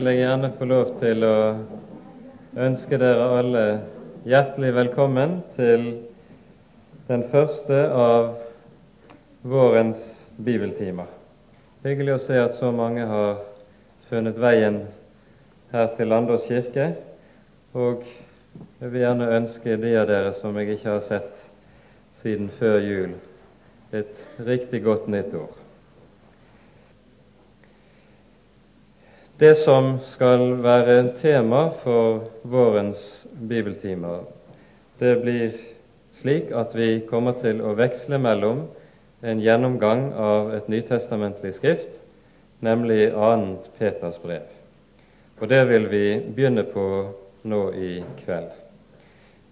vil jeg gjerne få lov til å ønske dere alle hjertelig velkommen til den første av vårens bibeltimer. Hyggelig å se at så mange har funnet veien her til Landås kirke. Og jeg vil gjerne ønske de av dere som jeg ikke har sett siden før jul, et riktig godt nytt år. Det som skal være tema for vårens bibeltimer, det blir slik at vi kommer til å veksle mellom en gjennomgang av et nytestamentlig skrift, nemlig 2. Peters brev. Og det vil vi begynne på nå i kveld.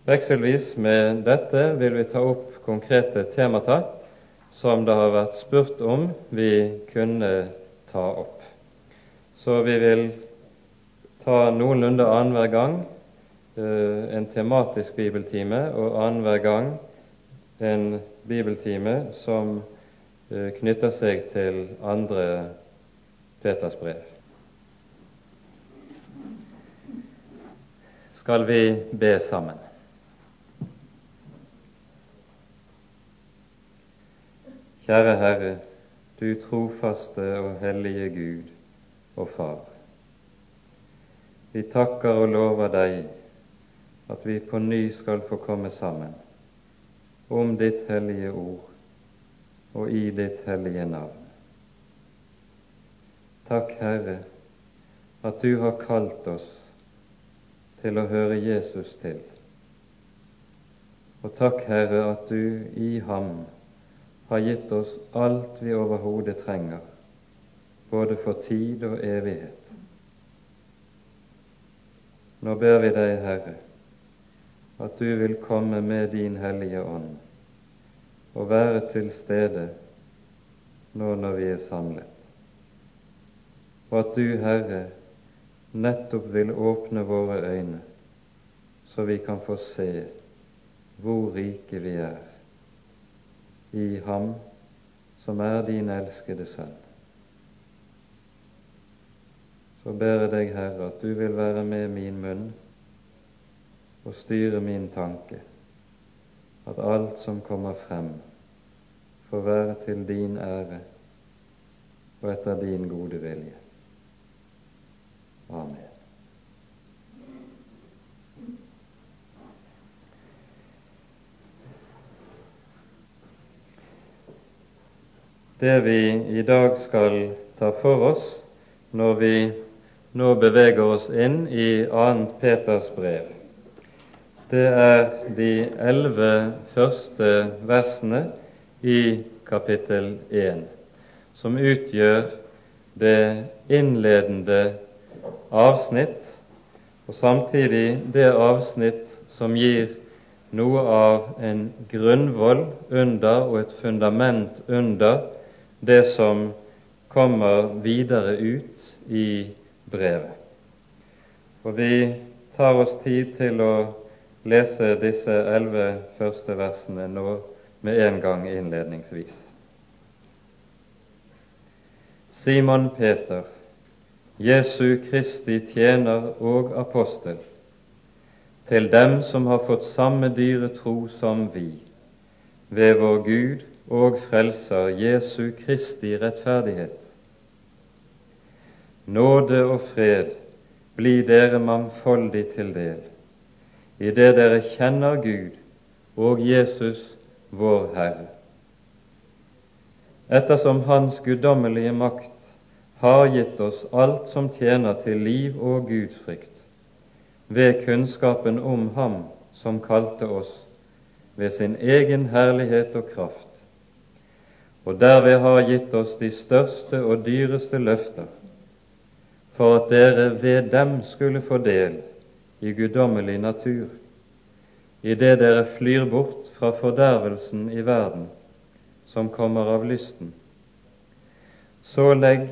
Vekselvis med dette vil vi ta opp konkrete temata som det har vært spurt om vi kunne ta opp. Så vi vil ta noenlunde annenhver gang eh, en tematisk bibeltime, og annenhver gang en bibeltime som eh, knytter seg til andre Peters brev. Skal vi be sammen? Kjære Herre, du trofaste og hellige Gud og Far. Vi takker og lover deg at vi på ny skal få komme sammen om ditt hellige ord og i ditt hellige navn. Takk, Herre, at du har kalt oss til å høre Jesus til. Og takk, Herre, at du i ham har gitt oss alt vi overhodet trenger både for tid og evighet. Nå ber vi deg, Herre, at du vil komme med din Hellige Ånd og være til stede nå når vi er samlet, og at du, Herre, nettopp vil åpne våre øyne, så vi kan få se hvor rike vi er i Ham som er din elskede Sønn så ber jeg deg, Herre, at du vil være med min munn og styre min tanke, at alt som kommer frem, får være til din ære og etter din gode vilje. Amen. Det vi i dag skal ta for oss når vi nå beveger oss inn i 2. Peters brev. Det er de elleve første versene i kapittel 1 som utgjør det innledende avsnitt, og samtidig det avsnitt som gir noe av en grunnvoll under og et fundament under det som kommer videre ut i brevet. Og vi tar oss tid til å lese disse elleve første versene nå med en gang innledningsvis. Simon Peter, Jesu Kristi tjener og apostel, til dem som har fått samme dyre tro som vi, ved vår Gud og Frelser Jesu Kristi rettferdighet Nåde og fred bli dere mangfoldig til del, i det dere kjenner Gud og Jesus, vår Herre. Ettersom Hans guddommelige makt har gitt oss alt som tjener til liv og gudsfrykt, ved kunnskapen om Ham som kalte oss ved sin egen herlighet og kraft, og derved har gitt oss de største og dyreste løfter, for at dere ved dem skulle få del i guddommelig natur, idet dere flyr bort fra fordervelsen i verden som kommer av lysten. Så legg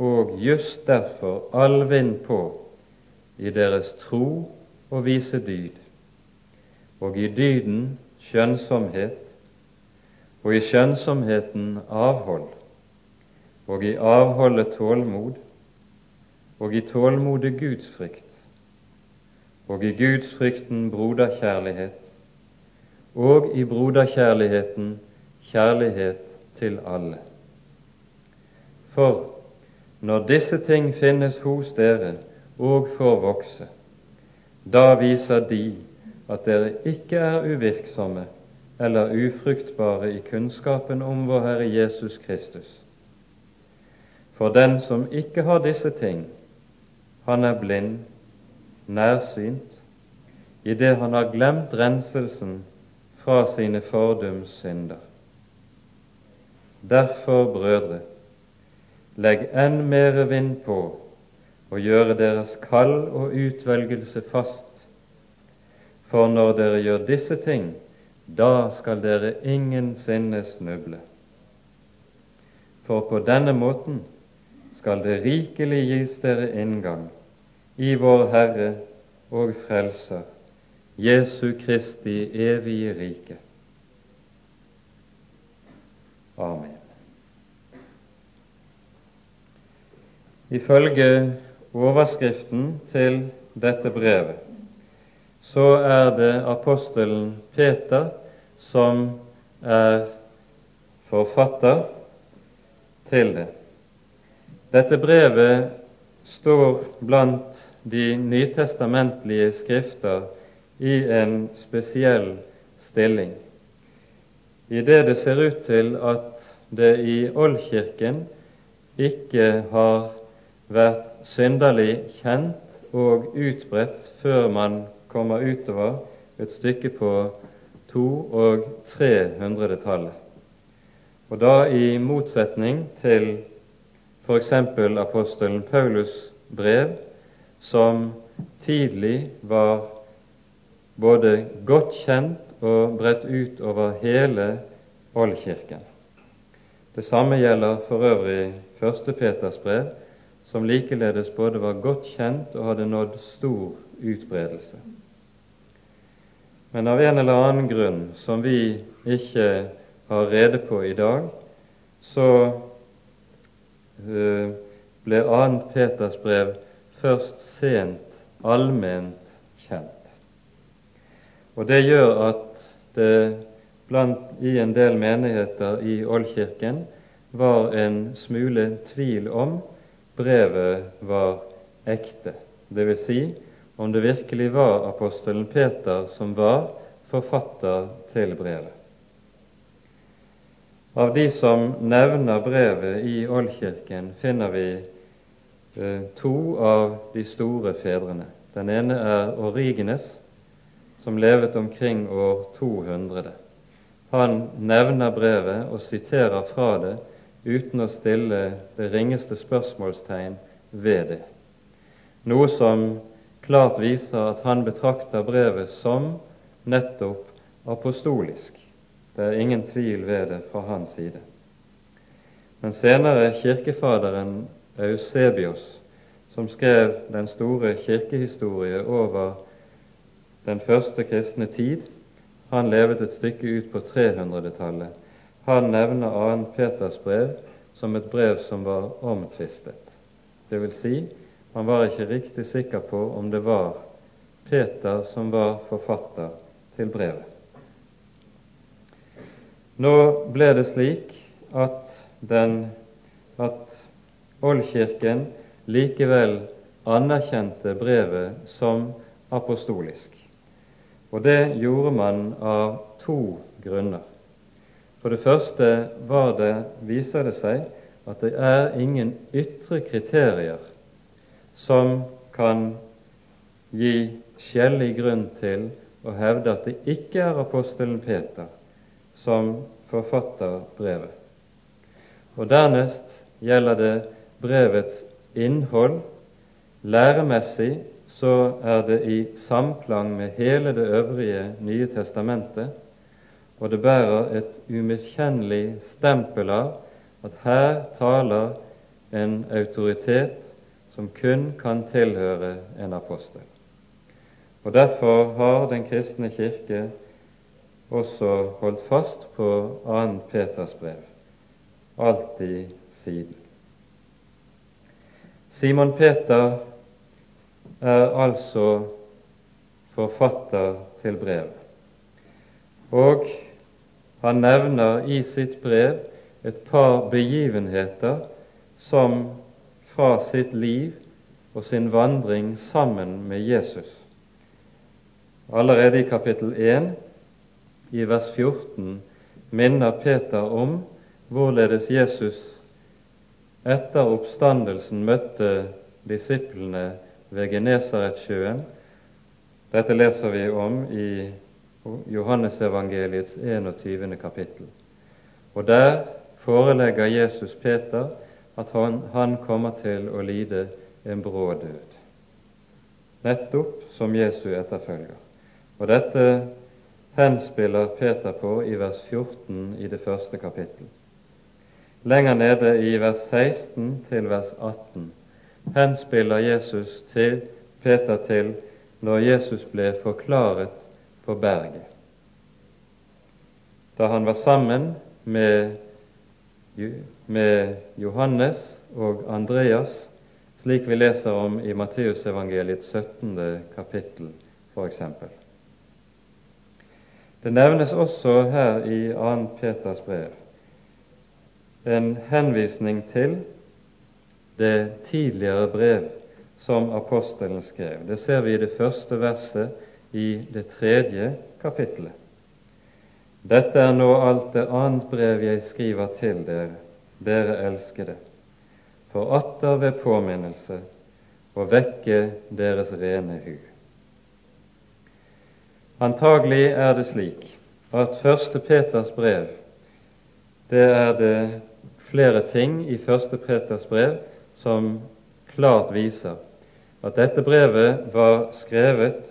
og just derfor all vind på i deres tro og vise dyd, og i dyden skjønnsomhet, og i skjønnsomheten avhold, og i avholdet tålmod, og i tålmodig gudsfrykt, og i gudsfrykten broderkjærlighet, og i broderkjærligheten kjærlighet til alle. For når disse ting finnes hos dere og får vokse, da viser de at dere ikke er uvirksomme eller ufruktbare i kunnskapen om vår Herre Jesus Kristus. For den som ikke har disse ting, han er blind, nærsynt, idet han har glemt renselsen fra sine fordums synder. Derfor, brødre, legg enn mere vind på og gjøre deres kall og utvelgelse fast. For når dere gjør disse ting, da skal dere ingensinne snuble. For på denne måten skal det rikelig gis dere inngang i vår Herre og Frelser, Jesu Kristi evige rike. Amen. Ifølge overskriften til dette brevet så er det apostelen Peter som er forfatter til det. Dette brevet står blant de nytestamentlige skrifter i en spesiell stilling, i det det ser ut til at det i Oldkirken ikke har vært synderlig kjent og utbredt før man kommer utover et stykke på to- og trehundredetallet. Og da i motsetning til f.eks. apostelen Paulus' brev, som tidlig var både godt kjent og bredt ut over hele oldkirken. Det samme gjelder for øvrig første Peters brev, som likeledes både var godt kjent og hadde nådd stor utbredelse. Men av en eller annen grunn som vi ikke har rede på i dag, så Eh, ble 2. Peters brev først sent allment kjent. Og Det gjør at det blant i en del menigheter i Oldkirken var en smule tvil om brevet var ekte, dvs. Si, om det virkelig var apostelen Peter som var forfatter til brevet. Av de som nevner brevet i Oldkirken, finner vi to av de store fedrene. Den ene er Origenes, som levet omkring år 200. Han nevner brevet og siterer fra det uten å stille det ringeste spørsmålstegn ved det, noe som klart viser at han betrakter brevet som nettopp apostolisk. Det er ingen tvil ved det fra hans side. Men senere kirkefaderen Eusebios, som skrev den store kirkehistorie over den første kristne tid, han levet et stykke ut på 300-tallet. Han nevner 2. Peters brev som et brev som var omtvistet. Det vil si, man var ikke riktig sikker på om det var Peter som var forfatter til brevet. Nå ble det slik at, den, at Oldkirken likevel anerkjente brevet som apostolisk. Og det gjorde man av to grunner. For det første var det, viser det seg at det er ingen ytre kriterier som kan gi skjellig grunn til å hevde at det ikke er apostelen Peter som forfatter brevet. Og Dernest gjelder det brevets innhold. Læremessig så er det i samklang med hele det øvrige Nye testamentet, og det bærer et umiskjennelig stempel av at her taler en autoritet som kun kan tilhøre en apostel. Og Derfor har Den kristne kirke også holdt fast på 2. Peters brev, alltid siden. Simon Peter er altså forfatter til brev, og han nevner i sitt brev et par begivenheter som fra sitt liv og sin vandring sammen med Jesus. Allerede i kapittel 1, i vers 14, minner Peter om hvorledes Jesus etter oppstandelsen møtte disiplene ved Genesaretsjøen. Dette leser vi om i Johannesevangeliets 21. kapittel. Og der forelegger Jesus Peter at han, han kommer til å lide en brå død, nettopp som Jesu etterfølger. Og dette henspiller Peter på i vers 14 i det første kapittel. Lenger nede i vers 16 til vers 18 henspiller Jesus til Peter til når Jesus ble forklaret på berget. Da han var sammen med, med Johannes og Andreas, slik vi leser om i Matteusevangeliets 17. kapittel f.eks. Det nevnes også her i 2. Peters brev en henvisning til det tidligere brev som apostelen skrev. Det ser vi i det første verset i det tredje kapittelet. Dette er nå alt det annet brev jeg skriver til dere, dere elskede, for atter ved påminnelse å vekke deres rene hu. Antagelig er det slik at første Peters brev, det er det flere ting i første Peters brev som klart viser at dette brevet var skrevet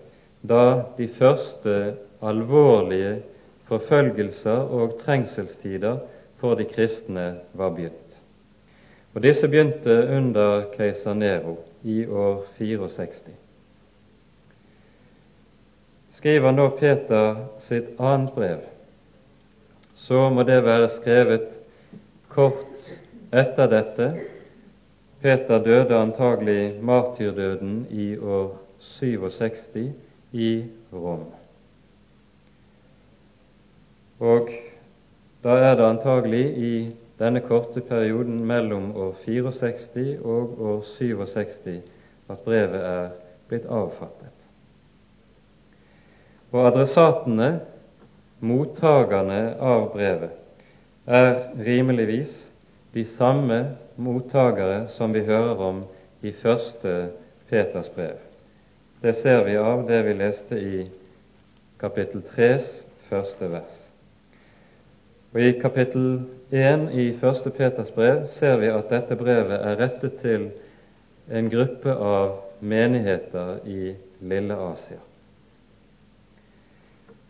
da de første alvorlige forfølgelser og trengselstider for de kristne var begynt. Og Disse begynte under keiser Nero i år 64. Skriver nå Peter sitt annet brev, så må det være skrevet kort etter dette Peter døde antagelig martyrdøden i år 67 i Rom. Og da er det antagelig i denne korte perioden mellom år 64 og år 67 at brevet er blitt avfattet. Og adressatene, mottakerne av brevet, er rimeligvis de samme mottagere som vi hører om i første Peters brev. Det ser vi av det vi leste i kapittel 3 første vers. Og I kapittel 1 i første Peters brev ser vi at dette brevet er rettet til en gruppe av menigheter i Lille Asia.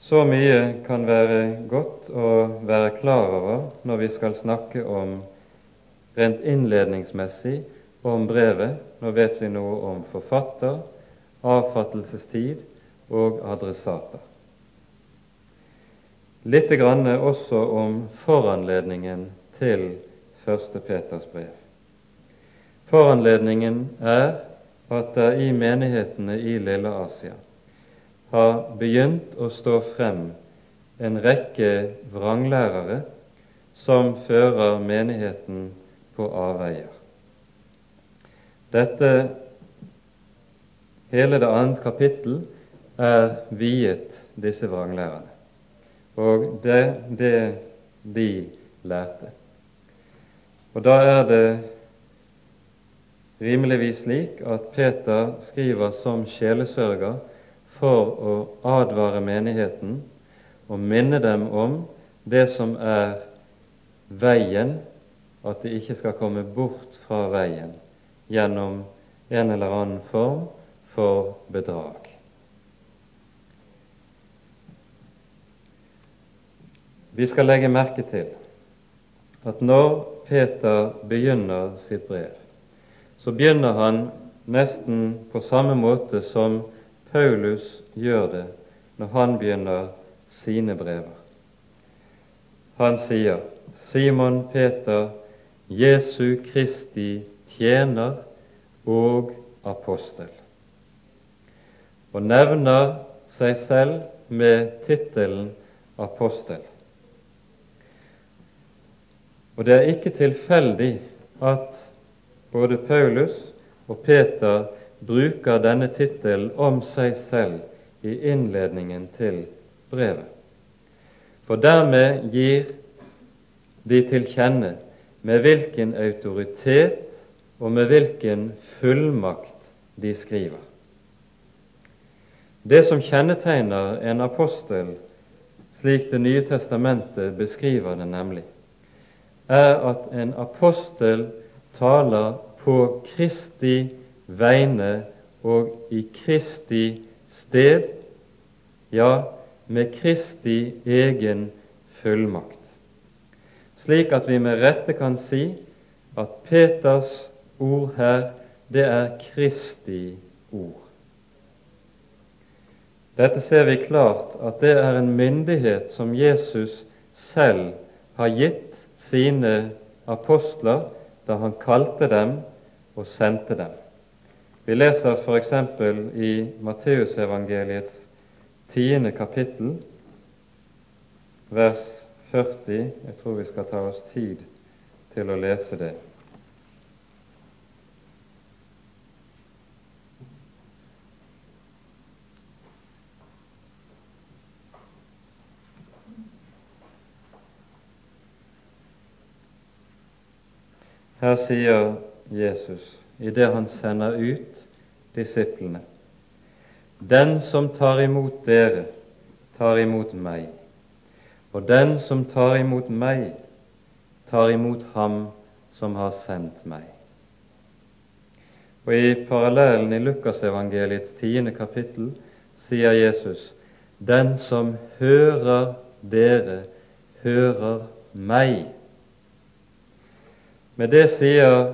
Så mye kan være godt å være klar over når vi skal snakke om rent innledningsmessig om brevet. Nå vet vi noe om forfatter, avfattelsestid og adressater. Litt grann også om foranledningen til første Peters brev. Foranledningen er at det i menighetene i Lille Asia har begynt å stå frem en rekke vranglærere som fører menigheten på avveier. Dette, hele det annet kapittel, er viet disse vranglærerne og det, det de lærte. Og da er det rimeligvis slik at Peter skriver som sjelesørger for å advare menigheten og minne dem om det som er veien at de ikke skal komme bort fra veien gjennom en eller annen form for bedrag. Vi skal legge merke til at når Peter begynner sitt brev, så begynner han nesten på samme måte som Paulus gjør det når han begynner sine brever. Han sier Simon Peter, Jesu Kristi tjener og apostel, og nevner seg selv med tittelen apostel. Og det er ikke tilfeldig at både Paulus og Peter bruker denne tittelen om seg selv i innledningen til brevet. For dermed gir de til kjenne med hvilken autoritet og med hvilken fullmakt de skriver. Det som kjennetegner en apostel, slik Det nye testamentet beskriver det nemlig, er at en apostel taler på Kristi vegne og i Kristi sted, ja, med Kristi egen fullmakt, slik at vi med rette kan si at Peters ord her, det er Kristi ord. Dette ser vi klart at det er en myndighet som Jesus selv har gitt sine apostler da han kalte dem og sendte dem. Vi leser f.eks. i Matteusevangeliets tiende kapittel, vers 40. Jeg tror vi skal ta oss tid til å lese det. Her sier Jesus, idet han sender ut disiplene den som tar imot dere, tar imot meg, og den som tar imot meg, tar imot ham som har sendt meg. Og I parallellen i Lukasevangeliets tiende kapittel sier Jesus den som hører dere, hører meg. Med det sier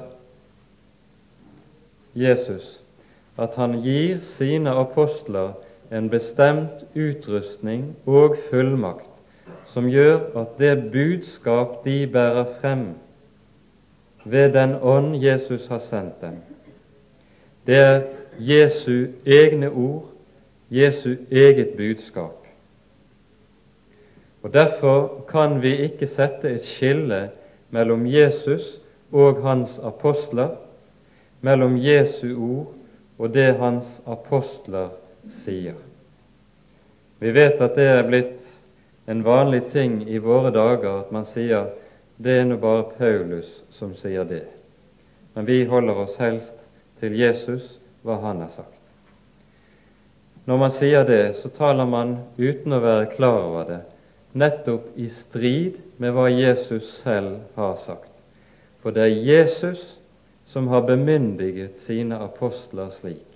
Jesus at han gir sine apostler en bestemt utrustning og fullmakt som gjør at det budskap de bærer frem ved den ånd Jesus har sendt dem, det er Jesu egne ord, Jesu eget budskap. Og Derfor kan vi ikke sette et skille mellom Jesus og hans apostler, mellom Jesu ord og det hans apostler sier. Vi vet at det er blitt en vanlig ting i våre dager at man sier det er nå bare Paulus som sier det. Men vi holder oss helst til Jesus, hva han har sagt. Når man sier det, så taler man uten å være klar over det, nettopp i strid med hva Jesus selv har sagt. For det er Jesus som har bemyndiget sine apostler slik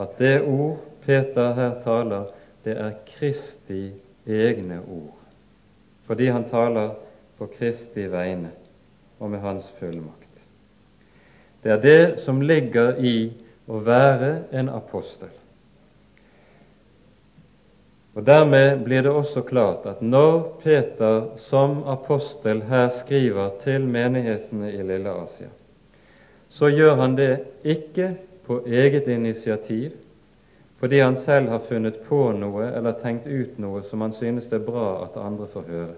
at det ord Peter her taler, det er Kristi egne ord, fordi han taler på Kristi vegne og med hans fullmakt. Det er det som ligger i å være en apostel. Og Dermed blir det også klart at når Peter som apostel her skriver til menighetene i Lille Asia, så gjør han det ikke på eget initiativ, fordi han selv har funnet på noe eller tenkt ut noe som han synes det er bra at andre får høre.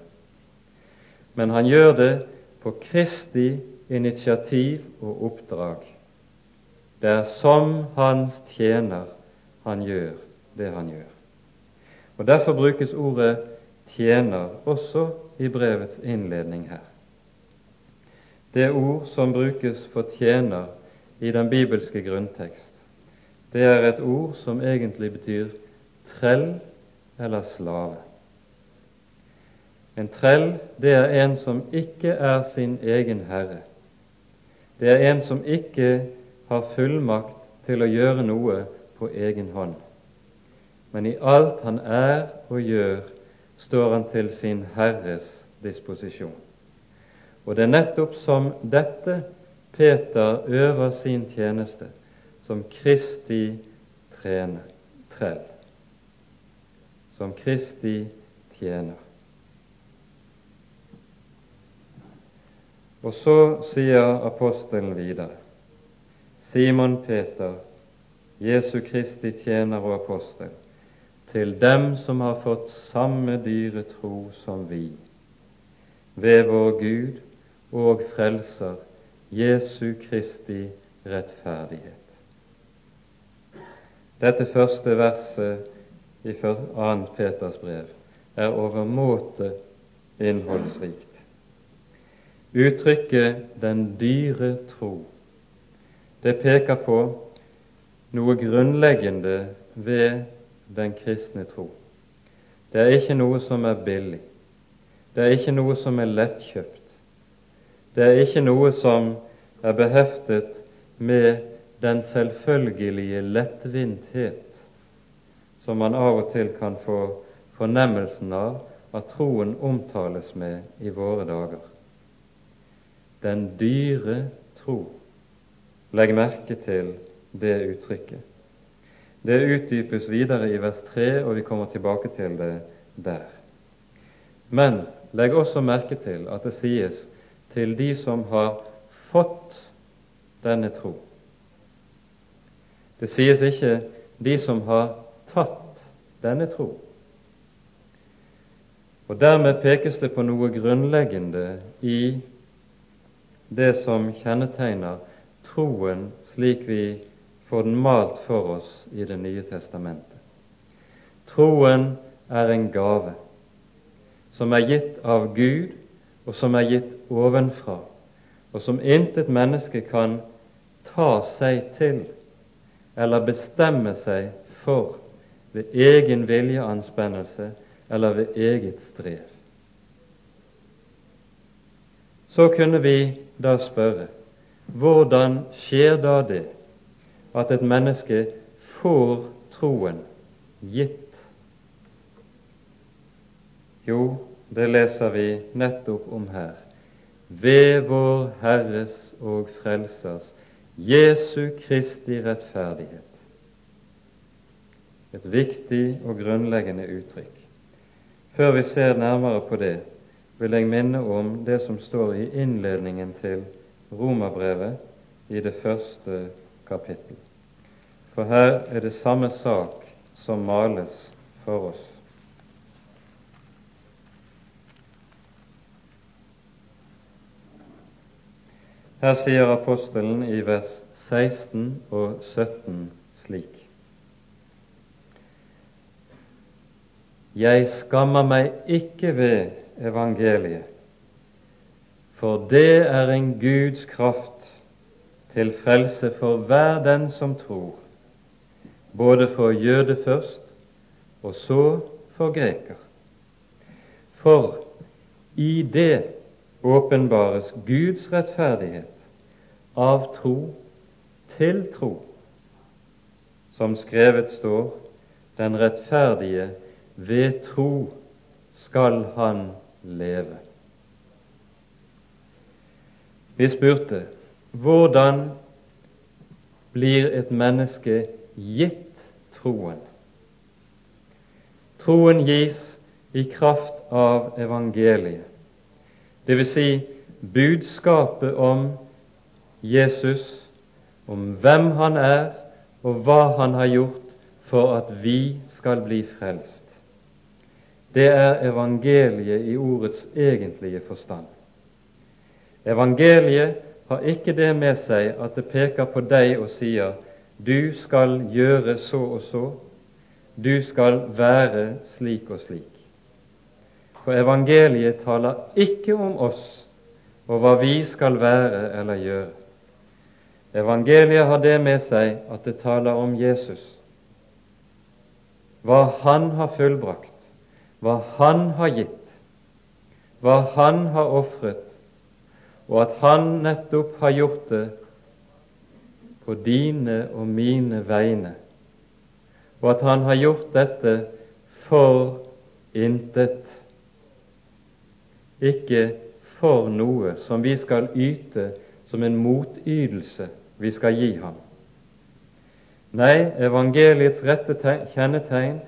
Men han gjør det på Kristi initiativ og oppdrag. Det er som hans tjener han gjør det han gjør. Og Derfor brukes ordet tjener også i brevets innledning her. Det ord som brukes for tjener i den bibelske grunntekst, det er et ord som egentlig betyr trell eller slave. En trell, det er en som ikke er sin egen herre. Det er en som ikke har fullmakt til å gjøre noe på egen hånd. Men i alt han er og gjør, står han til sin Herres disposisjon. Og det er nettopp som dette Peter øver sin tjeneste, som Kristi trener, trell. Som Kristi tjener. Og så sier apostelen videre.: Simon Peter, Jesu Kristi tjener og apostel, til dem som har fått samme dyre tro som vi, ved vår Gud og Frelser Jesu Kristi rettferdighet. Dette første verset i 2. Peters brev er overmåte innholdsrikt. Uttrykket 'den dyre tro' det peker på noe grunnleggende ved den kristne tro. Det er ikke noe som er billig. Det er ikke noe som er lettkjøpt. Det er ikke noe som er beheftet med den selvfølgelige lettvinthet som man av og til kan få fornemmelsen av at troen omtales med i våre dager. Den dyre tro. Legg merke til det uttrykket. Det utdypes videre i vers 3, og vi kommer tilbake til det der. Men legg også merke til at det sies til de som har fått denne tro. Det sies ikke de som har tatt denne tro. Og Dermed pekes det på noe grunnleggende i det som kjennetegner troen slik vi får den malt for oss i Det nye testamentet. Troen er en gave som er gitt av Gud, og som er gitt ovenfra, og som intet menneske kan ta seg til eller bestemme seg for ved egen viljeanspennelse eller ved eget strev. Så kunne vi da spørre hvordan skjer da det at et menneske får troen gitt? Jo, det leser vi nettopp om her. Ved vår Herres og Frelsers Jesu Kristi rettferdighet. Et viktig og grunnleggende uttrykk. Før vi ser nærmere på det, vil jeg minne om det som står i innledningen til Romerbrevet i det første kapittel. For her er det samme sak som males for oss. Her sier apostelen i vers 16 og 17 slik Jeg skammer meg ikke ved evangeliet, for det er en Guds kraft til frelse for hver den som tror, både for jøde først og så for greker. For i det åpenbares Guds rettferdighet av tro til tro, som skrevet står, den rettferdige ved tro skal han leve. Vi spurte hvordan blir et menneske gitt troen? Troen gis i kraft av evangeliet, dvs. Si budskapet om Jesus, om hvem han er, og hva han har gjort for at vi skal bli frelst. Det er evangeliet i ordets egentlige forstand. Evangeliet har ikke det med seg at det peker på deg og sier du skal gjøre så og så, du skal være slik og slik. For evangeliet taler ikke om oss og hva vi skal være eller gjøre. Evangeliet har det med seg at det taler om Jesus, hva Han har fullbrakt, hva Han har gitt, hva Han har ofret og at Han nettopp har gjort det på dine og mine vegne, og at Han har gjort dette for intet, ikke for noe som vi skal yte som en motytelse vi skal gi ham. Nei, evangeliets rette kjennetegn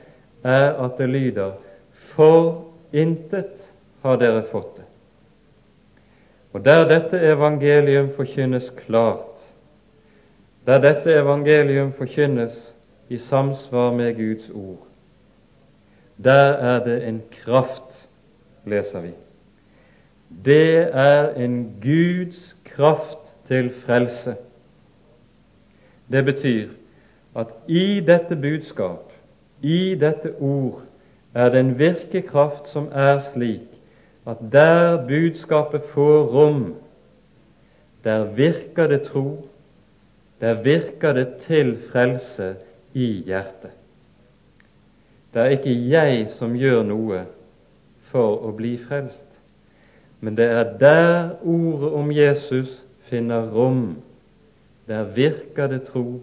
er at det lyder For intet har dere fått det. Og der dette evangelium forkynnes klart, der dette evangelium forkynnes i samsvar med Guds ord, der er det en kraft, leser vi. Det er en Guds kraft til frelse. Det betyr at i dette budskap, i dette ord, er det en virkekraft som er slik at der budskapet får rom, der virker det tro, der virker det til frelse i hjertet. Det er ikke jeg som gjør noe for å bli frelst, men det er der ordet om Jesus finner rom. Der virker det tro,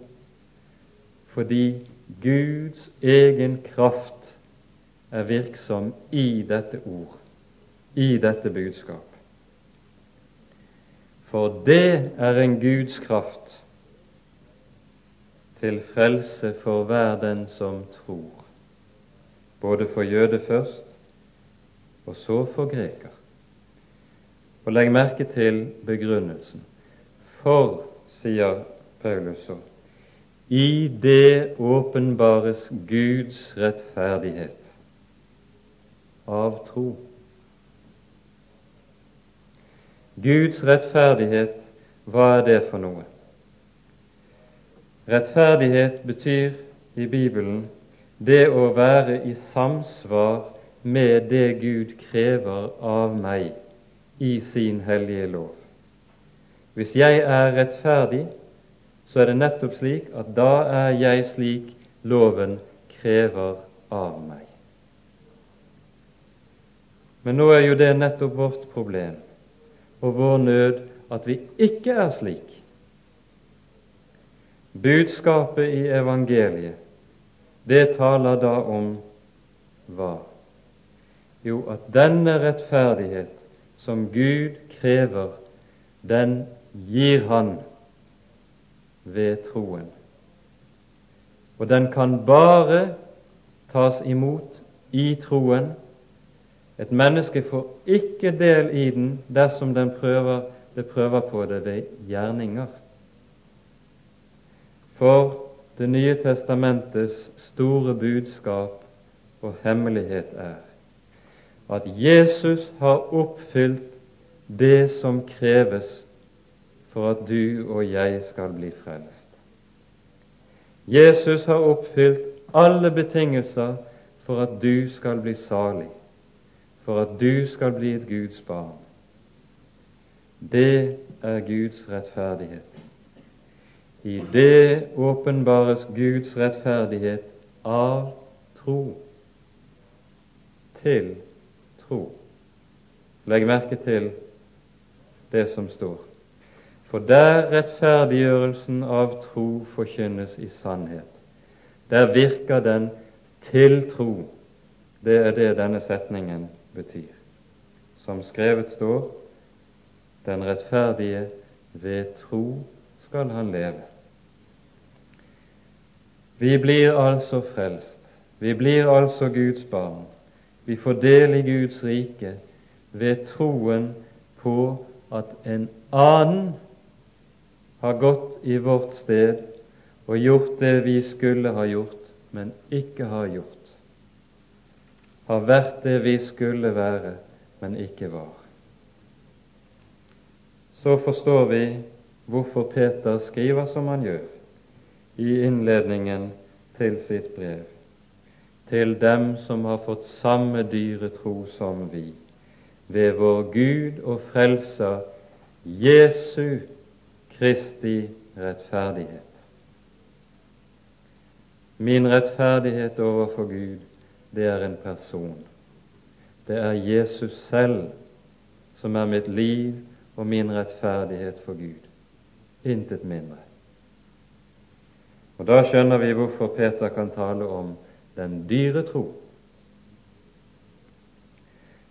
fordi Guds egen kraft er virksom i dette ord, i dette budskap. For det er en Guds kraft til frelse for hver den som tror, både for jøde først og så for greker. Og legg merke til begrunnelsen. For, sier Paulus så, i det åpenbares Guds rettferdighet av tro. Guds rettferdighet, hva er det for noe? Rettferdighet betyr i Bibelen det å være i samsvar med det Gud krever av meg i sin hellige lov. Hvis jeg er rettferdig, så er det nettopp slik at da er jeg slik loven krever av meg. Men nå er jo det nettopp vårt problem og vår nød at vi ikke er slik. Budskapet i evangeliet, det taler da om hva? Jo, at denne rettferdighet som Gud krever, den gir Han ved troen. Og den kan bare tas imot i troen. Et menneske får ikke del i den dersom den prøver, det prøver på det ved gjerninger. For Det nye testamentets store budskap og hemmelighet er at Jesus har oppfylt det som kreves for at du og jeg skal bli frelst. Jesus har oppfylt alle betingelser for at du skal bli salig, for at du skal bli et Guds barn. Det er Guds rettferdighet. I det åpenbares Guds rettferdighet av tro til tro. Legg merke til det som står. For der rettferdiggjørelsen av tro forkynnes i sannhet, der virker den til tro. Det er det denne setningen betyr. Som skrevet står, den rettferdige ved tro skal han leve. Vi blir altså frelst. Vi blir altså Guds barn. Vi får del i Guds rike ved troen på at en annen har gått i vårt sted og gjort det vi skulle ha gjort, men ikke har gjort, har vært det vi skulle være, men ikke var. Så forstår vi hvorfor Peter skriver som han gjør i innledningen til sitt brev, til dem som har fått samme dyre tro som vi, ved vår Gud og Frelser Jesu Kristi rettferdighet. Min rettferdighet overfor Gud, det er en person. Det er Jesus selv som er mitt liv og min rettferdighet for Gud. Intet mindre. Og Da skjønner vi hvorfor Peter kan tale om den dyre tro.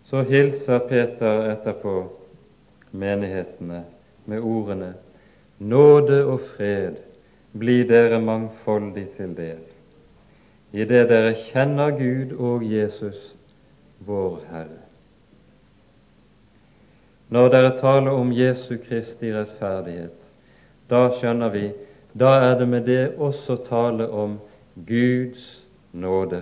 Så hilser Peter etterpå menighetene med ordene Nåde og fred bli dere mangfoldig til del, det dere kjenner Gud og Jesus, vår Herre. Når dere taler om Jesu Kristi rettferdighet, da skjønner vi da er det med det også tale om Guds nåde.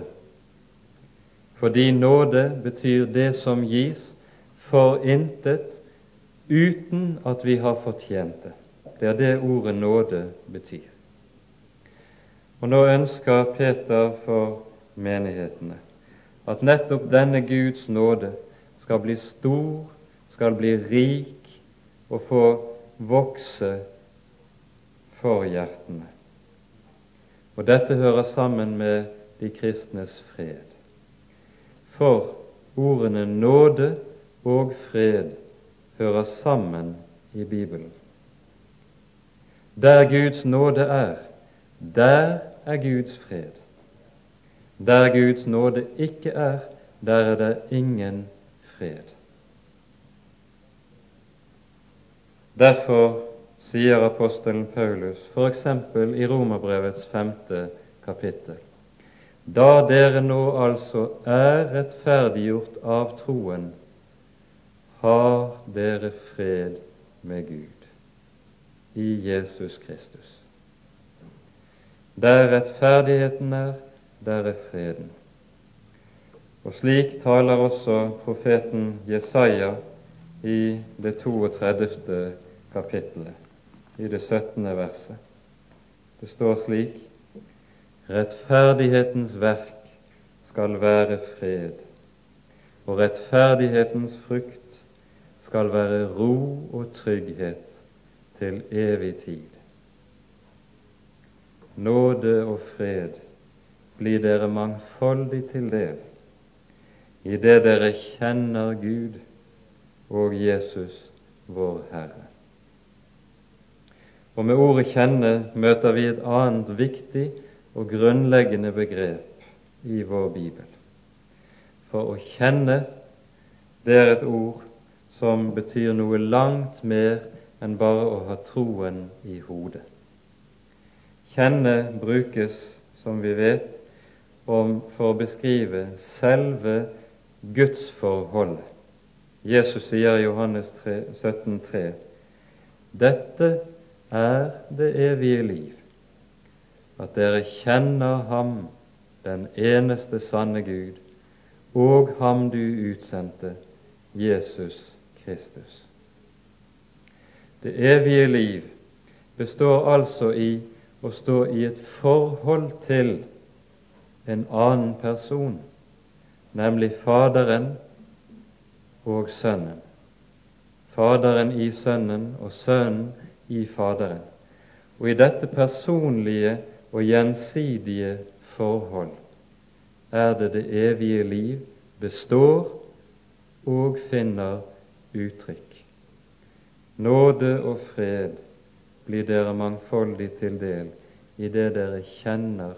Fordi nåde betyr det som gis for intet uten at vi har fortjent det. Det er det ordet nåde betyr. Og nå ønsker Peter for menighetene at nettopp denne Guds nåde skal bli stor, skal bli rik og få vokse for hjertene. Og dette hører sammen med de kristnes fred. For ordene nåde og fred hører sammen i Bibelen. Der Guds nåde er, der er Guds fred. Der Guds nåde ikke er, der er det ingen fred. Derfor sier apostelen Paulus f.eks. i Romerbrevets femte kapittel Da dere nå altså er rettferdiggjort av troen, har dere fred med Gud i Jesus Kristus. Der rettferdigheten er, der er freden. Og slik taler også profeten Jesaja i det 32. kapittelet i det 17. verset. Det står slik Rettferdighetens verk skal være fred, og rettferdighetens frukt skal være ro og trygghet til evig tid. Nåde og fred blir dere mangfoldig til del idet dere kjenner Gud og Jesus, vår Herre. Og med ordet 'kjenne' møter vi et annet viktig og grunnleggende begrep i vår bibel. For å kjenne, det er et ord som betyr noe langt mer enn bare å ha troen i hodet. Kjenne brukes, som vi vet, om for å beskrive selve gudsforholdet. Jesus sier i Johannes 17,3.: Dette er det evige liv, at dere kjenner Ham, den eneste sanne Gud, og Ham du utsendte, Jesus Kristus. Det evige liv består altså i å stå i et forhold til en annen person, nemlig Faderen og Sønnen. Faderen i Sønnen og Sønnen i Faderen. Og i dette personlige og gjensidige forhold er det det evige liv består og finner uttrykk. Nåde og fred blir dere mangfoldig til del i det dere kjenner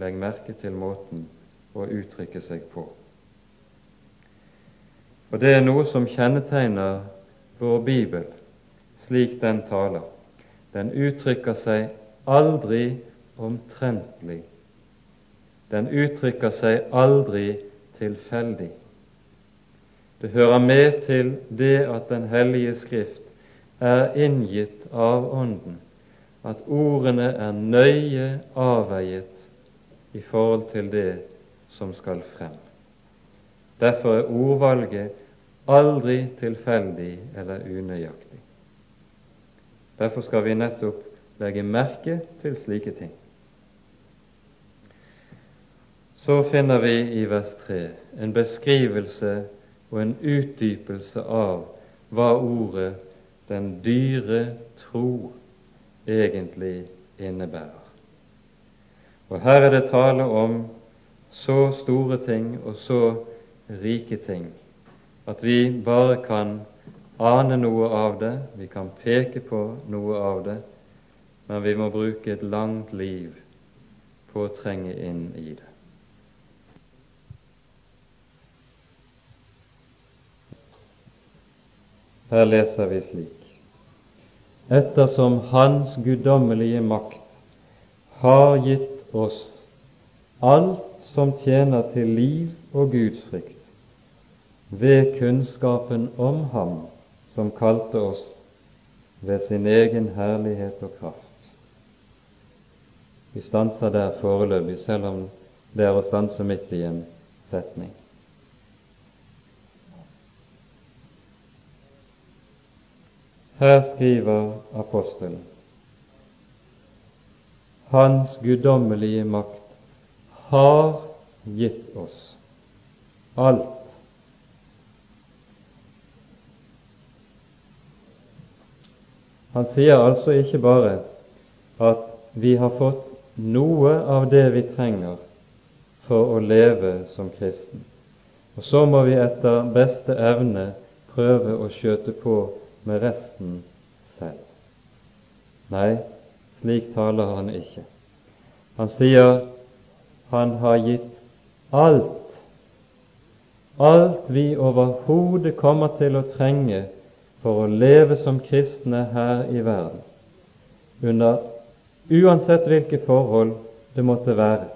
Legg merke til måten å uttrykke seg på. Og det er noe som kjennetegner vår bibel slik den taler. Den uttrykker seg aldri omtrentlig. Den uttrykker seg aldri tilfeldig. Det hører med til det at Den hellige Skrift er inngitt av Ånden, at ordene er nøye avveiet i forhold til det som skal frem. Derfor er ordvalget aldri tilfeldig eller unøyaktig. Derfor skal vi nettopp legge merke til slike ting. Så finner vi i vers 3 en beskrivelse og en utdypelse av hva ordet 'den dyre tro' egentlig innebærer. Og Her er det tale om så store ting og så rike ting at vi bare kan ane noe av det, vi kan peke på noe av det, men vi må bruke et langt liv på å trenge inn i det. Her leser vi slik Ettersom Hans guddommelige makt har gitt oss alt som tjener til liv og gudsfrykt, ved kunnskapen om Ham som kalte oss ved sin egen herlighet og kraft. Vi stanser der foreløpig, selv om det er å stanse midt i en setning. Her skriver apostelen Hans guddommelige makt har gitt oss alt. Han sier altså ikke bare at vi har fått noe av det vi trenger for å leve som kristen, og så må vi etter beste evne prøve å skjøte på med resten selv. Nei, slik taler han ikke. Han sier han har gitt alt, alt vi overhodet kommer til å trenge for å leve som kristne her i verden, under uansett hvilke forhold det måtte være.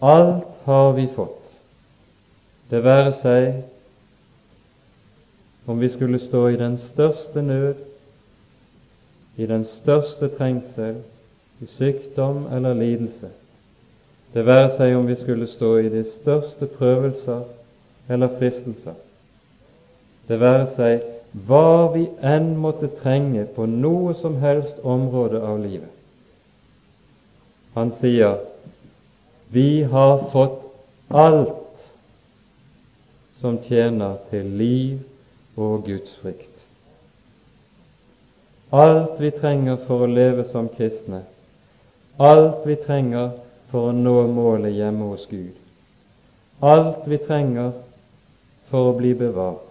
Alt har vi fått, det være seg om vi skulle stå i den største nød, i den største trengsel, i sykdom eller lidelse, det være seg om vi skulle stå i de største prøvelser eller fristelser, det være seg hva vi enn måtte trenge på noe som helst område av livet. Han sier vi har fått alt som tjener til liv og Guds frykt. Alt vi trenger for å leve som kristne, alt vi trenger for å nå målet hjemme hos Gud, alt vi trenger for å bli bevart,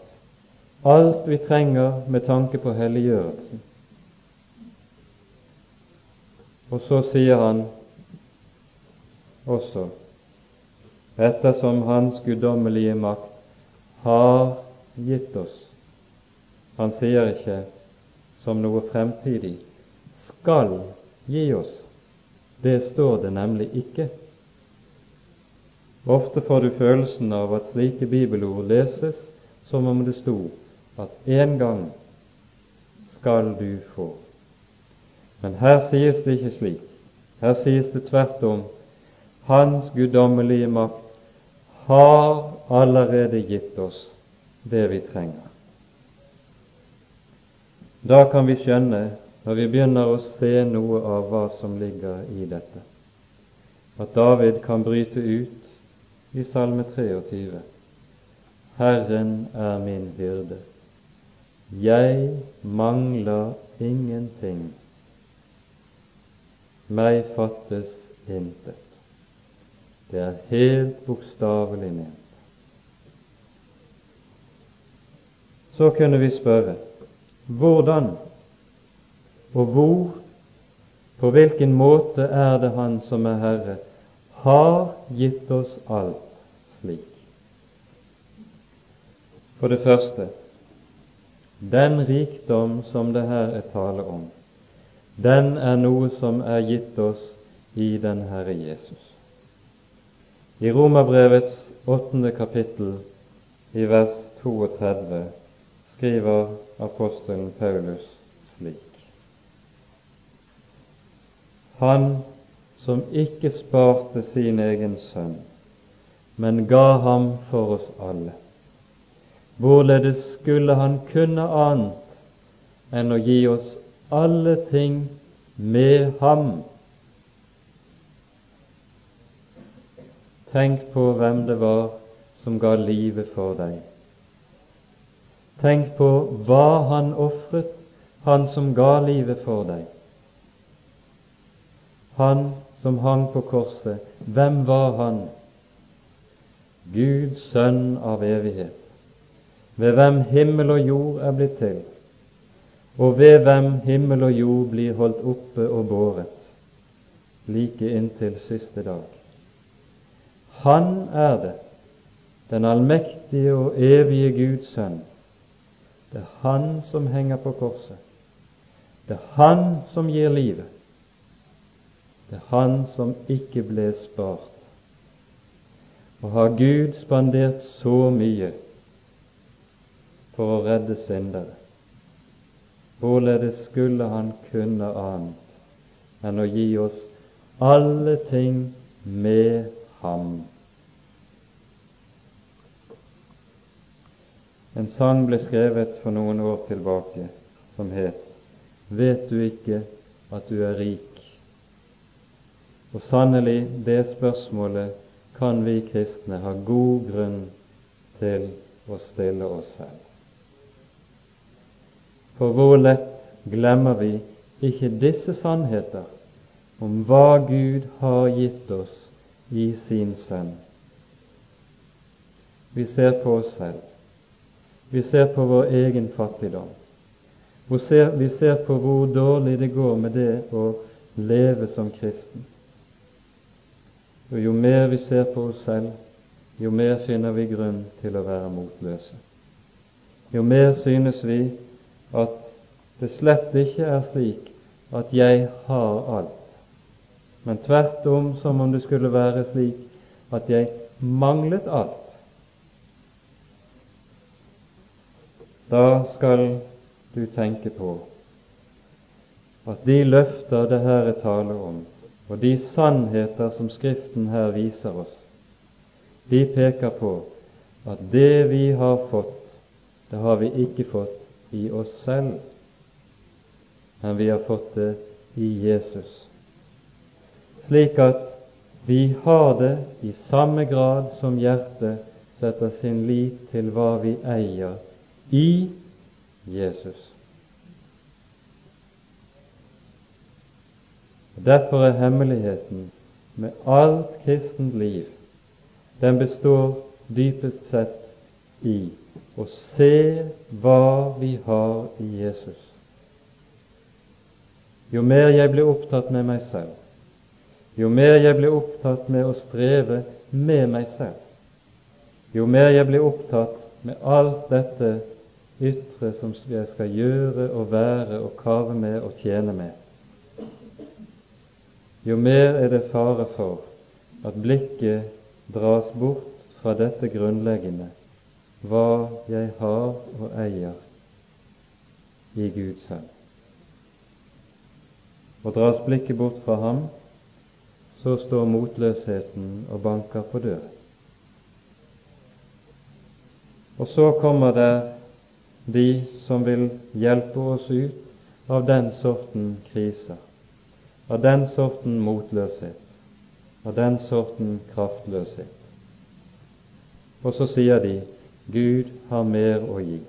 alt vi trenger med tanke på helliggjørelsen. Og så sier han også ettersom Hans guddommelige makt har gitt oss han sier ikke som noe fremtidig skal gi oss. Det står det nemlig ikke. Ofte får du følelsen av at slike bibelord leses som om det sto at en gang skal du få. Men her sies det ikke slik. Her sies det tvert om Hans guddommelige makt har allerede gitt oss det vi trenger. Da kan vi skjønne, når vi begynner å se noe av hva som ligger i dette, at David kan bryte ut i Salme 23. Herren er min hyrde. Jeg mangler ingenting. Meg fattes intet. Det er helt bokstavelig ment. Så kunne vi spørre hvordan og hvor, på hvilken måte er det Han som er Herre, har gitt oss alt slik? For det første den rikdom som det her er tale om, den er noe som er gitt oss i den Herre Jesus. I Romerbrevets åttende kapittel, i vers 32, skriver apostelen Paulus slik. Han som ikke sparte sin egen sønn, men ga ham for oss alle. Hvorledes skulle han kunne annet enn å gi oss alle ting med ham? Tenk på hvem det var som ga livet for deg. Tenk på hva han ofret, han som ga livet for deg. Han som hang på korset, hvem var han? Guds sønn av evighet, ved hvem himmel og jord er blitt til, og ved hvem himmel og jord blir holdt oppe og båret, like inntil siste dag. Han er det, den allmektige og evige Guds sønn, det er Han som henger på korset. Det er Han som gir livet. Det er Han som ikke ble spart. Og har Gud spandert så mye for å redde syndere? hvorledes skulle Han kunne annet enn å gi oss alle ting med Ham? En sang ble skrevet for noen år tilbake som het Vet du ikke at du er rik? Og sannelig, det spørsmålet kan vi kristne ha god grunn til å stille oss selv. For hvor lett glemmer vi ikke disse sannheter om hva Gud har gitt oss i sin Sønn. Vi ser på oss selv. Vi ser på vår egen fattigdom. Vi ser på hvor dårlig det går med det å leve som kristen. Og jo mer vi ser på oss selv, jo mer finner vi grunn til å være motløse. Jo mer synes vi at det slett ikke er slik at jeg har alt, men tvert om som om det skulle være slik at jeg manglet alt. Da skal du tenke på at de løfter det her er tale om, og de sannheter som Skriften her viser oss, de peker på at det vi har fått, det har vi ikke fått i oss selv, men vi har fått det i Jesus. Slik at vi har det i samme grad som hjertet setter sin lit til hva vi eier i Jesus. Derfor er hemmeligheten med alt kristent liv den består dypest sett i å se hva vi har i Jesus. Jo mer jeg blir opptatt med meg selv, jo mer jeg blir opptatt med å streve med meg selv, jo mer jeg blir opptatt med alt dette ytre som jeg skal gjøre og være og kave med og tjene med, jo mer er det fare for at blikket dras bort fra dette grunnleggende hva jeg har og eier i Gud selv. Og dras blikket bort fra ham, så står motløsheten og banker på døren. Og så kommer det de som vil hjelpe oss ut av den sorten kriser av den sorten motløshet, av den sorten kraftløshet. Og så sier de Gud har mer å gi.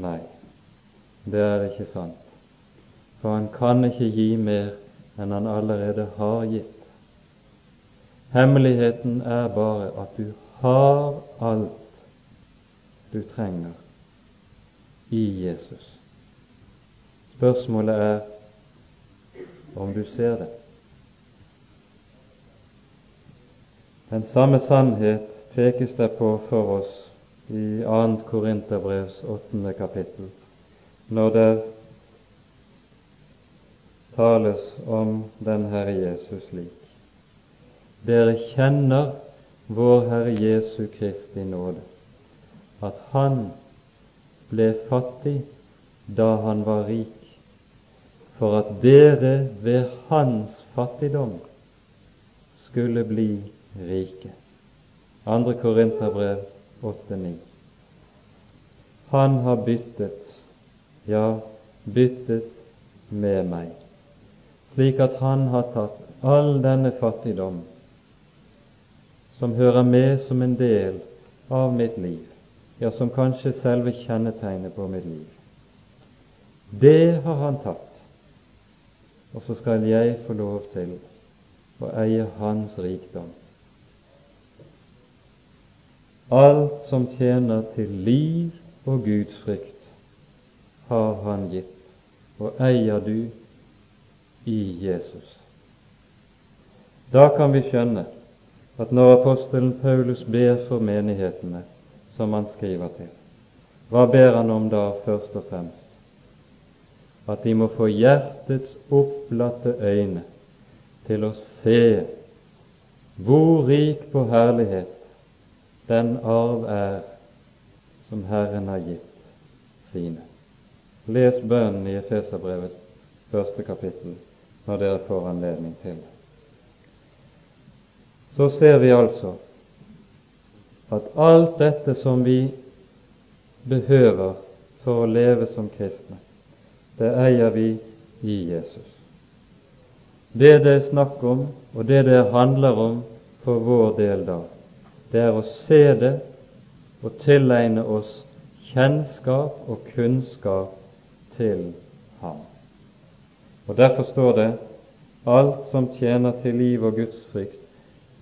Nei, det er ikke sant. For han kan ikke gi mer enn han allerede har gitt. Hemmeligheten er bare at du har alt du trenger i Jesus. Spørsmålet er om du ser det. Den samme sannhet pekes det på for oss i 2. Korinterbrevs åttende kapittel, når det tales om den Herre Jesus slik. Dere kjenner vår Herre Jesu Kristi nåde, at Han ble fattig da han var rik, for at dere ved hans fattigdom skulle bli rike. 2. Korinterbrev 8,9. Han har byttet, ja, byttet med meg, slik at han har tatt all denne fattigdom som hører med som en del av mitt liv, ja, som kanskje selve kjennetegnet på mitt liv. Det har han tatt og så skal jeg få lov til å eie Hans rikdom. Alt som tjener til liv og Guds frykt, har Han gitt, og eier du i Jesus. Da kan vi skjønne at når apostelen Paulus ber for menighetene som han skriver til, hva ber han om da først og fremst? at de må få hjertets opplatte øyne til å se hvor rik på herlighet den arv er som Herren har gitt sine. Les bønnen i Efeserbrevet første kapittel når dere får anledning til det. Så ser vi altså at alt dette som vi behøver for å leve som kristne, det eier vi i Jesus. Det det er snakk om, og det det handler om for vår del da, det er å se det og tilegne oss kjennskap og kunnskap til Ham. Og Derfor står det alt som tjener til liv og gudsfrykt,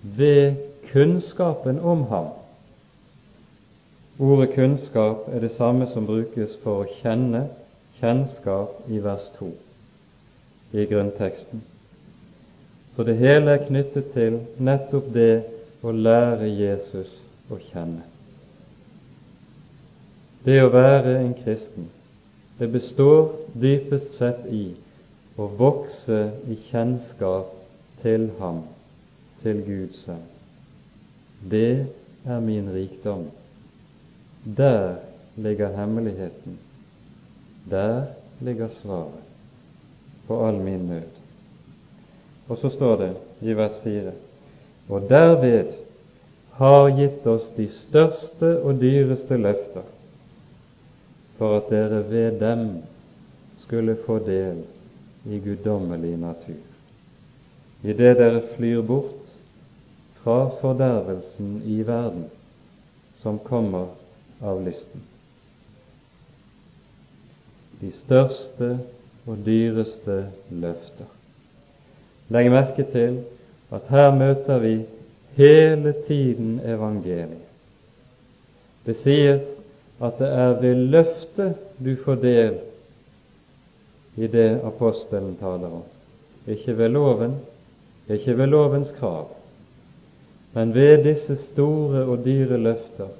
ved kunnskapen om Ham. Ordet kunnskap er det samme som brukes for å kjenne, kjennskap i vers 2 i grunnteksten. Så det hele er knyttet til nettopp det å lære Jesus å kjenne. Det å være en kristen, det består dypest sett i å vokse i kjennskap til Ham, til Gud selv. Det er min rikdom. Der ligger hemmeligheten. Der ligger svaret på all min nød. Og så står det i vers 4.: Og derved har gitt oss de største og dyreste løfter, for at dere ved dem skulle få del i guddommelig natur, idet dere flyr bort fra fordervelsen i verden som kommer av lysten. De største og dyreste løfter. Legg merke til at her møter vi hele tiden evangeliet. Det sies at det er ved løftet du får del i det apostelen taler om. Ikke ved loven, ikke ved lovens krav, men ved disse store og dyre løfter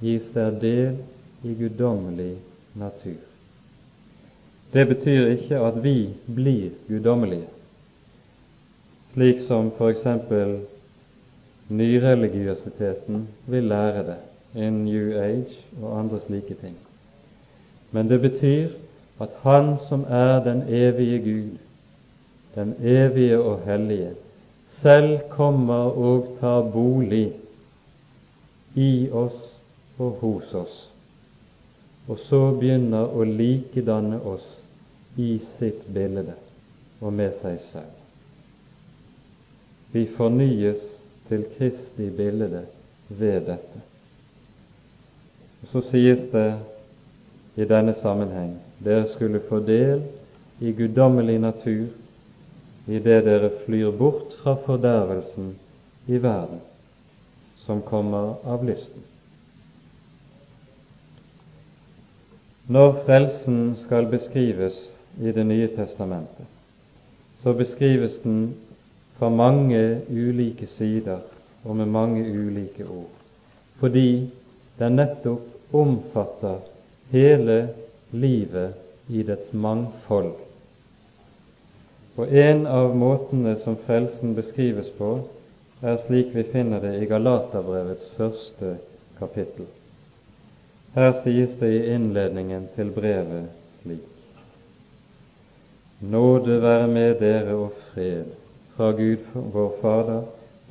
gis der del i guddommelig natur. Det betyr ikke at vi blir guddommelige, slik som f.eks. nyreligiøsiteten vil lære det, in New Age og andre slike ting. Men det betyr at Han som er den evige Gud, den evige og hellige, selv kommer og tar bolig i oss og hos oss, og så begynner å likedanne oss i sitt bilde og med seg selv. Vi fornyes til Kristi bilde ved dette. Så sies det i denne sammenheng dere skulle få del i guddommelig natur idet dere flyr bort fra fordervelsen i verden som kommer av lysten. Når frelsen skal beskrives i Det nye testamentet, så beskrives den fra mange ulike sider og med mange ulike ord, fordi den nettopp omfatter hele livet i dets mangfold. Og en av måtene som frelsen beskrives på, er slik vi finner det i Galaterbrevets første kapittel. Her sies det i innledningen til brevet slik Nåde være med dere og fred fra Gud vår Fader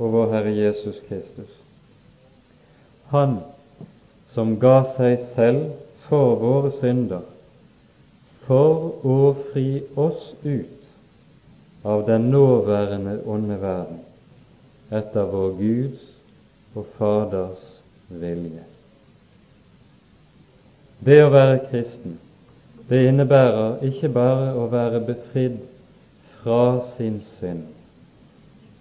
og vår Herre Jesus Kristus. Han som ga seg selv for våre synder, for å fri oss ut av den nåværende onde verden, etter vår Guds og Faders vilje. Det å være kristen, det innebærer ikke bare å være befridd fra sin synd,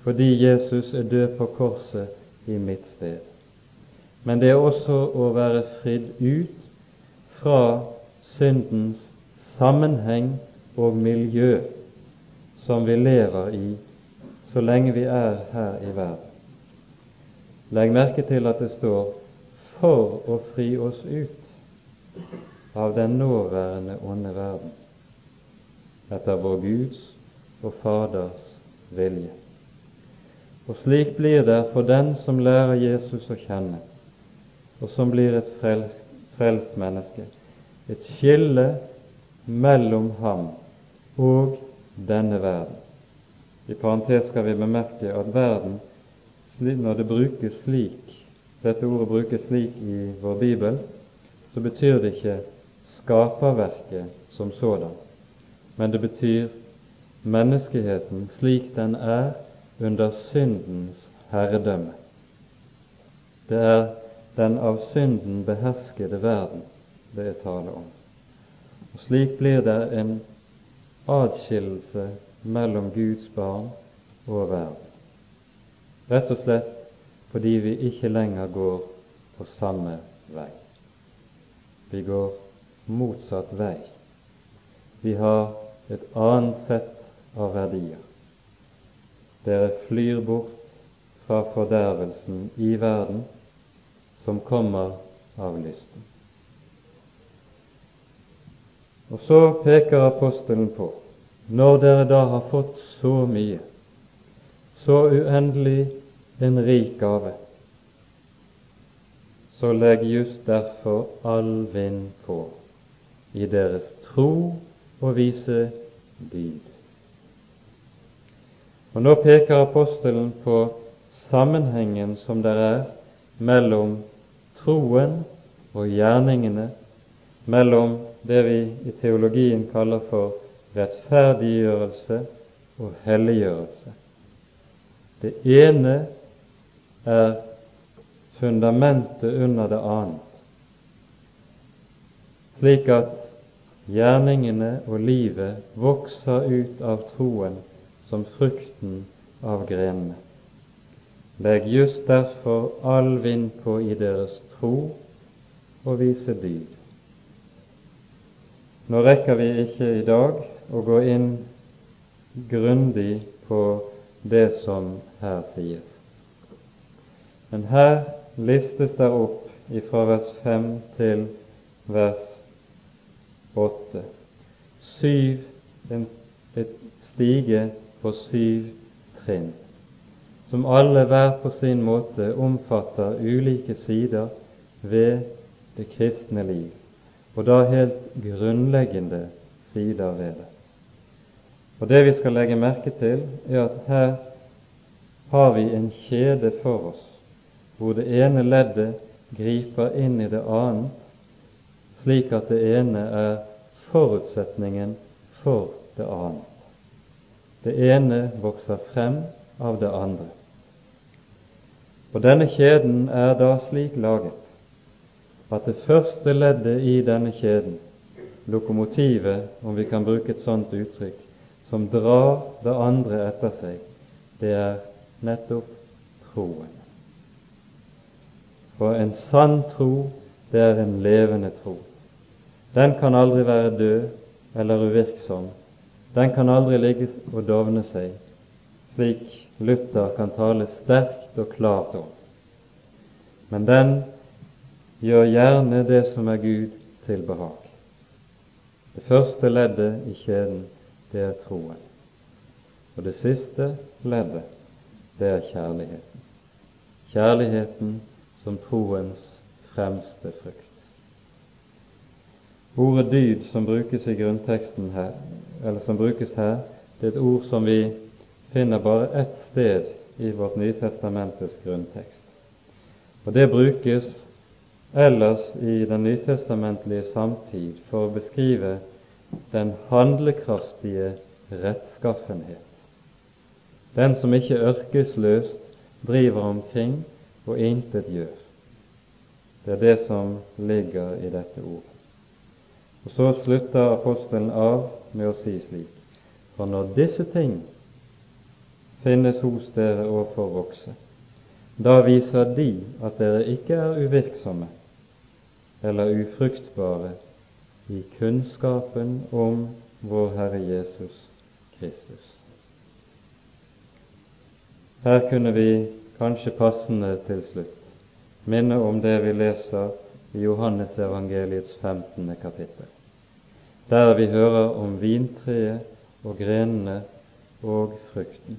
fordi Jesus er død på korset i mitt sted, men det er også å være fridd ut fra syndens sammenheng og miljø som vi lever i så lenge vi er her i verden. Legg merke til at det står 'for å fri oss ut' av den nåværende onde verden, etter vår Guds og Faders vilje. Og slik blir det for den som lærer Jesus å kjenne, og som blir et frelst, frelst menneske, et skille mellom ham og denne verden. I parentes skal vi bemerke at verden, når det brukes slik, dette ordet brukes slik i vår bibel, så betyr det ikke skaperverket som sådan, men det betyr menneskeheten slik den er under syndens herredømme. Det er den av synden beherskede verden det er tale om. Og Slik blir det en adskillelse mellom Guds barn og verden. Rett og slett fordi vi ikke lenger går på samme vei. Vi går motsatt vei. Vi har et annet sett av verdier. Dere flyr bort fra fordervelsen i verden som kommer av lysten. Og så peker apostelen på når dere da har fått så mye, så uendelig en rik gave, så legg just derfor all vind på i deres tro og vise dyd. Og Nå peker apostelen på sammenhengen som det er mellom troen og gjerningene, mellom det vi i teologien kaller for rettferdiggjørelse og helliggjørelse. Det ene er fundamentet under det annet, slik at gjerningene og livet vokser ut av troen som frukten av grenene. Legg just derfor all vind på i deres tro og vise dyd. Nå rekker vi ikke i dag å gå inn grundig på det som her sies. Men her listes det opp fra vers 5 til vers 8 syv, en, et stige på syv trinn, som alle hver på sin måte omfatter ulike sider ved det kristne liv og da helt grunnleggende sider ved det. Og Det vi skal legge merke til, er at her har vi en kjede for oss, hvor det ene leddet griper inn i det annet, slik at det ene er forutsetningen for det annet. Det ene vokser frem av det andre. Og denne kjeden er da slik laget at det første leddet i denne kjeden, lokomotivet, om vi kan bruke et sånt uttrykk, som drar det andre etter seg, det er nettopp troen. For en sann tro, det er en levende tro. Den kan aldri være død eller uvirksom. Den kan aldri ligge og dovne seg, slik Luther kan tale sterkt og klart om. Men den gjør gjerne det som er Gud til behag. Det første leddet i kjeden, det er troen. Og det siste leddet, det er kjærligheten. Kjærligheten som troens fremste frukt. Ordet dyd som brukes i grunnteksten her, eller som brukes her, det er et ord som vi finner bare ett sted i vårt Nytestamentets grunntekst. Og det brukes ellers i den nytestamentlige samtid for å beskrive den handlekraftige rettskaffenhet. Den som ikke ørkesløst driver omkring og intet gjør. Det er det som ligger i dette ordet. Og Så slutter apostelen av med å si slik For når disse ting finnes hos dere og får vokse, da viser de at dere ikke er uvirksomme, eller ufruktbare i kunnskapen om vår Herre Jesus Kristus. Her kunne vi kanskje passende til slutt minne om det vi leser i Johannesevangeliets 15. kapittel, der vi hører om vintreet og grenene og frukten,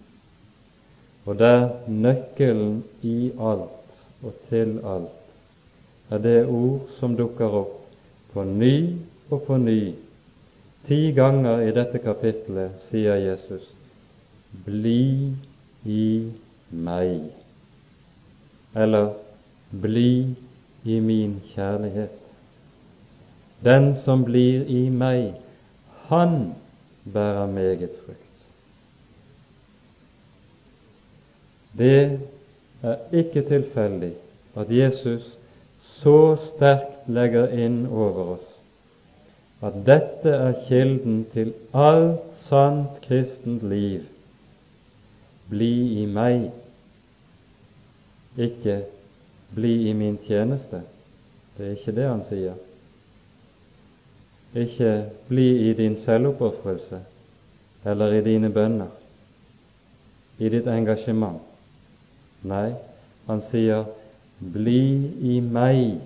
og der nøkkelen i alt og til alt er det ord som dukker opp på ny og på ny. Ti ganger i dette kapittelet sier Jesus, 'Bli i meg', eller 'Bli i min kjærlighet'. Den som blir i meg, han bærer meget frukt. Det er ikke tilfeldig at Jesus så sterkt legger inn over oss at dette er kilden til alt sant kristent liv. Bli i meg, ikke bli i min tjeneste. Det er ikke det han sier. Ikke bli i din selvoppofrelse eller i dine bønner, i ditt engasjement. Nei, han sier 'bli i meg'.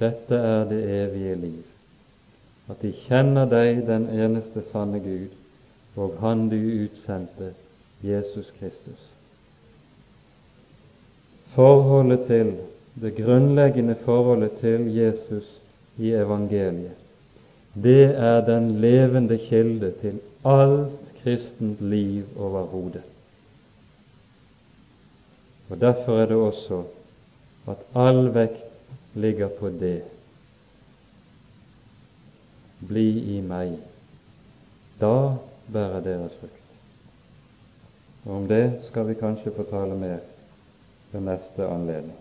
Dette er det evige liv, at de kjenner deg, den eneste sanne Gud, og Han du utsendte, Jesus Kristus. Forholdet til, det grunnleggende forholdet til Jesus i evangeliet, det er den levende kilde til alt kristent liv overhodet. Og Derfor er det også at all vekt ligger på det. Bli i meg. Da bærer deres frukt. Og om det skal vi kanskje få tale mer ved neste anledning.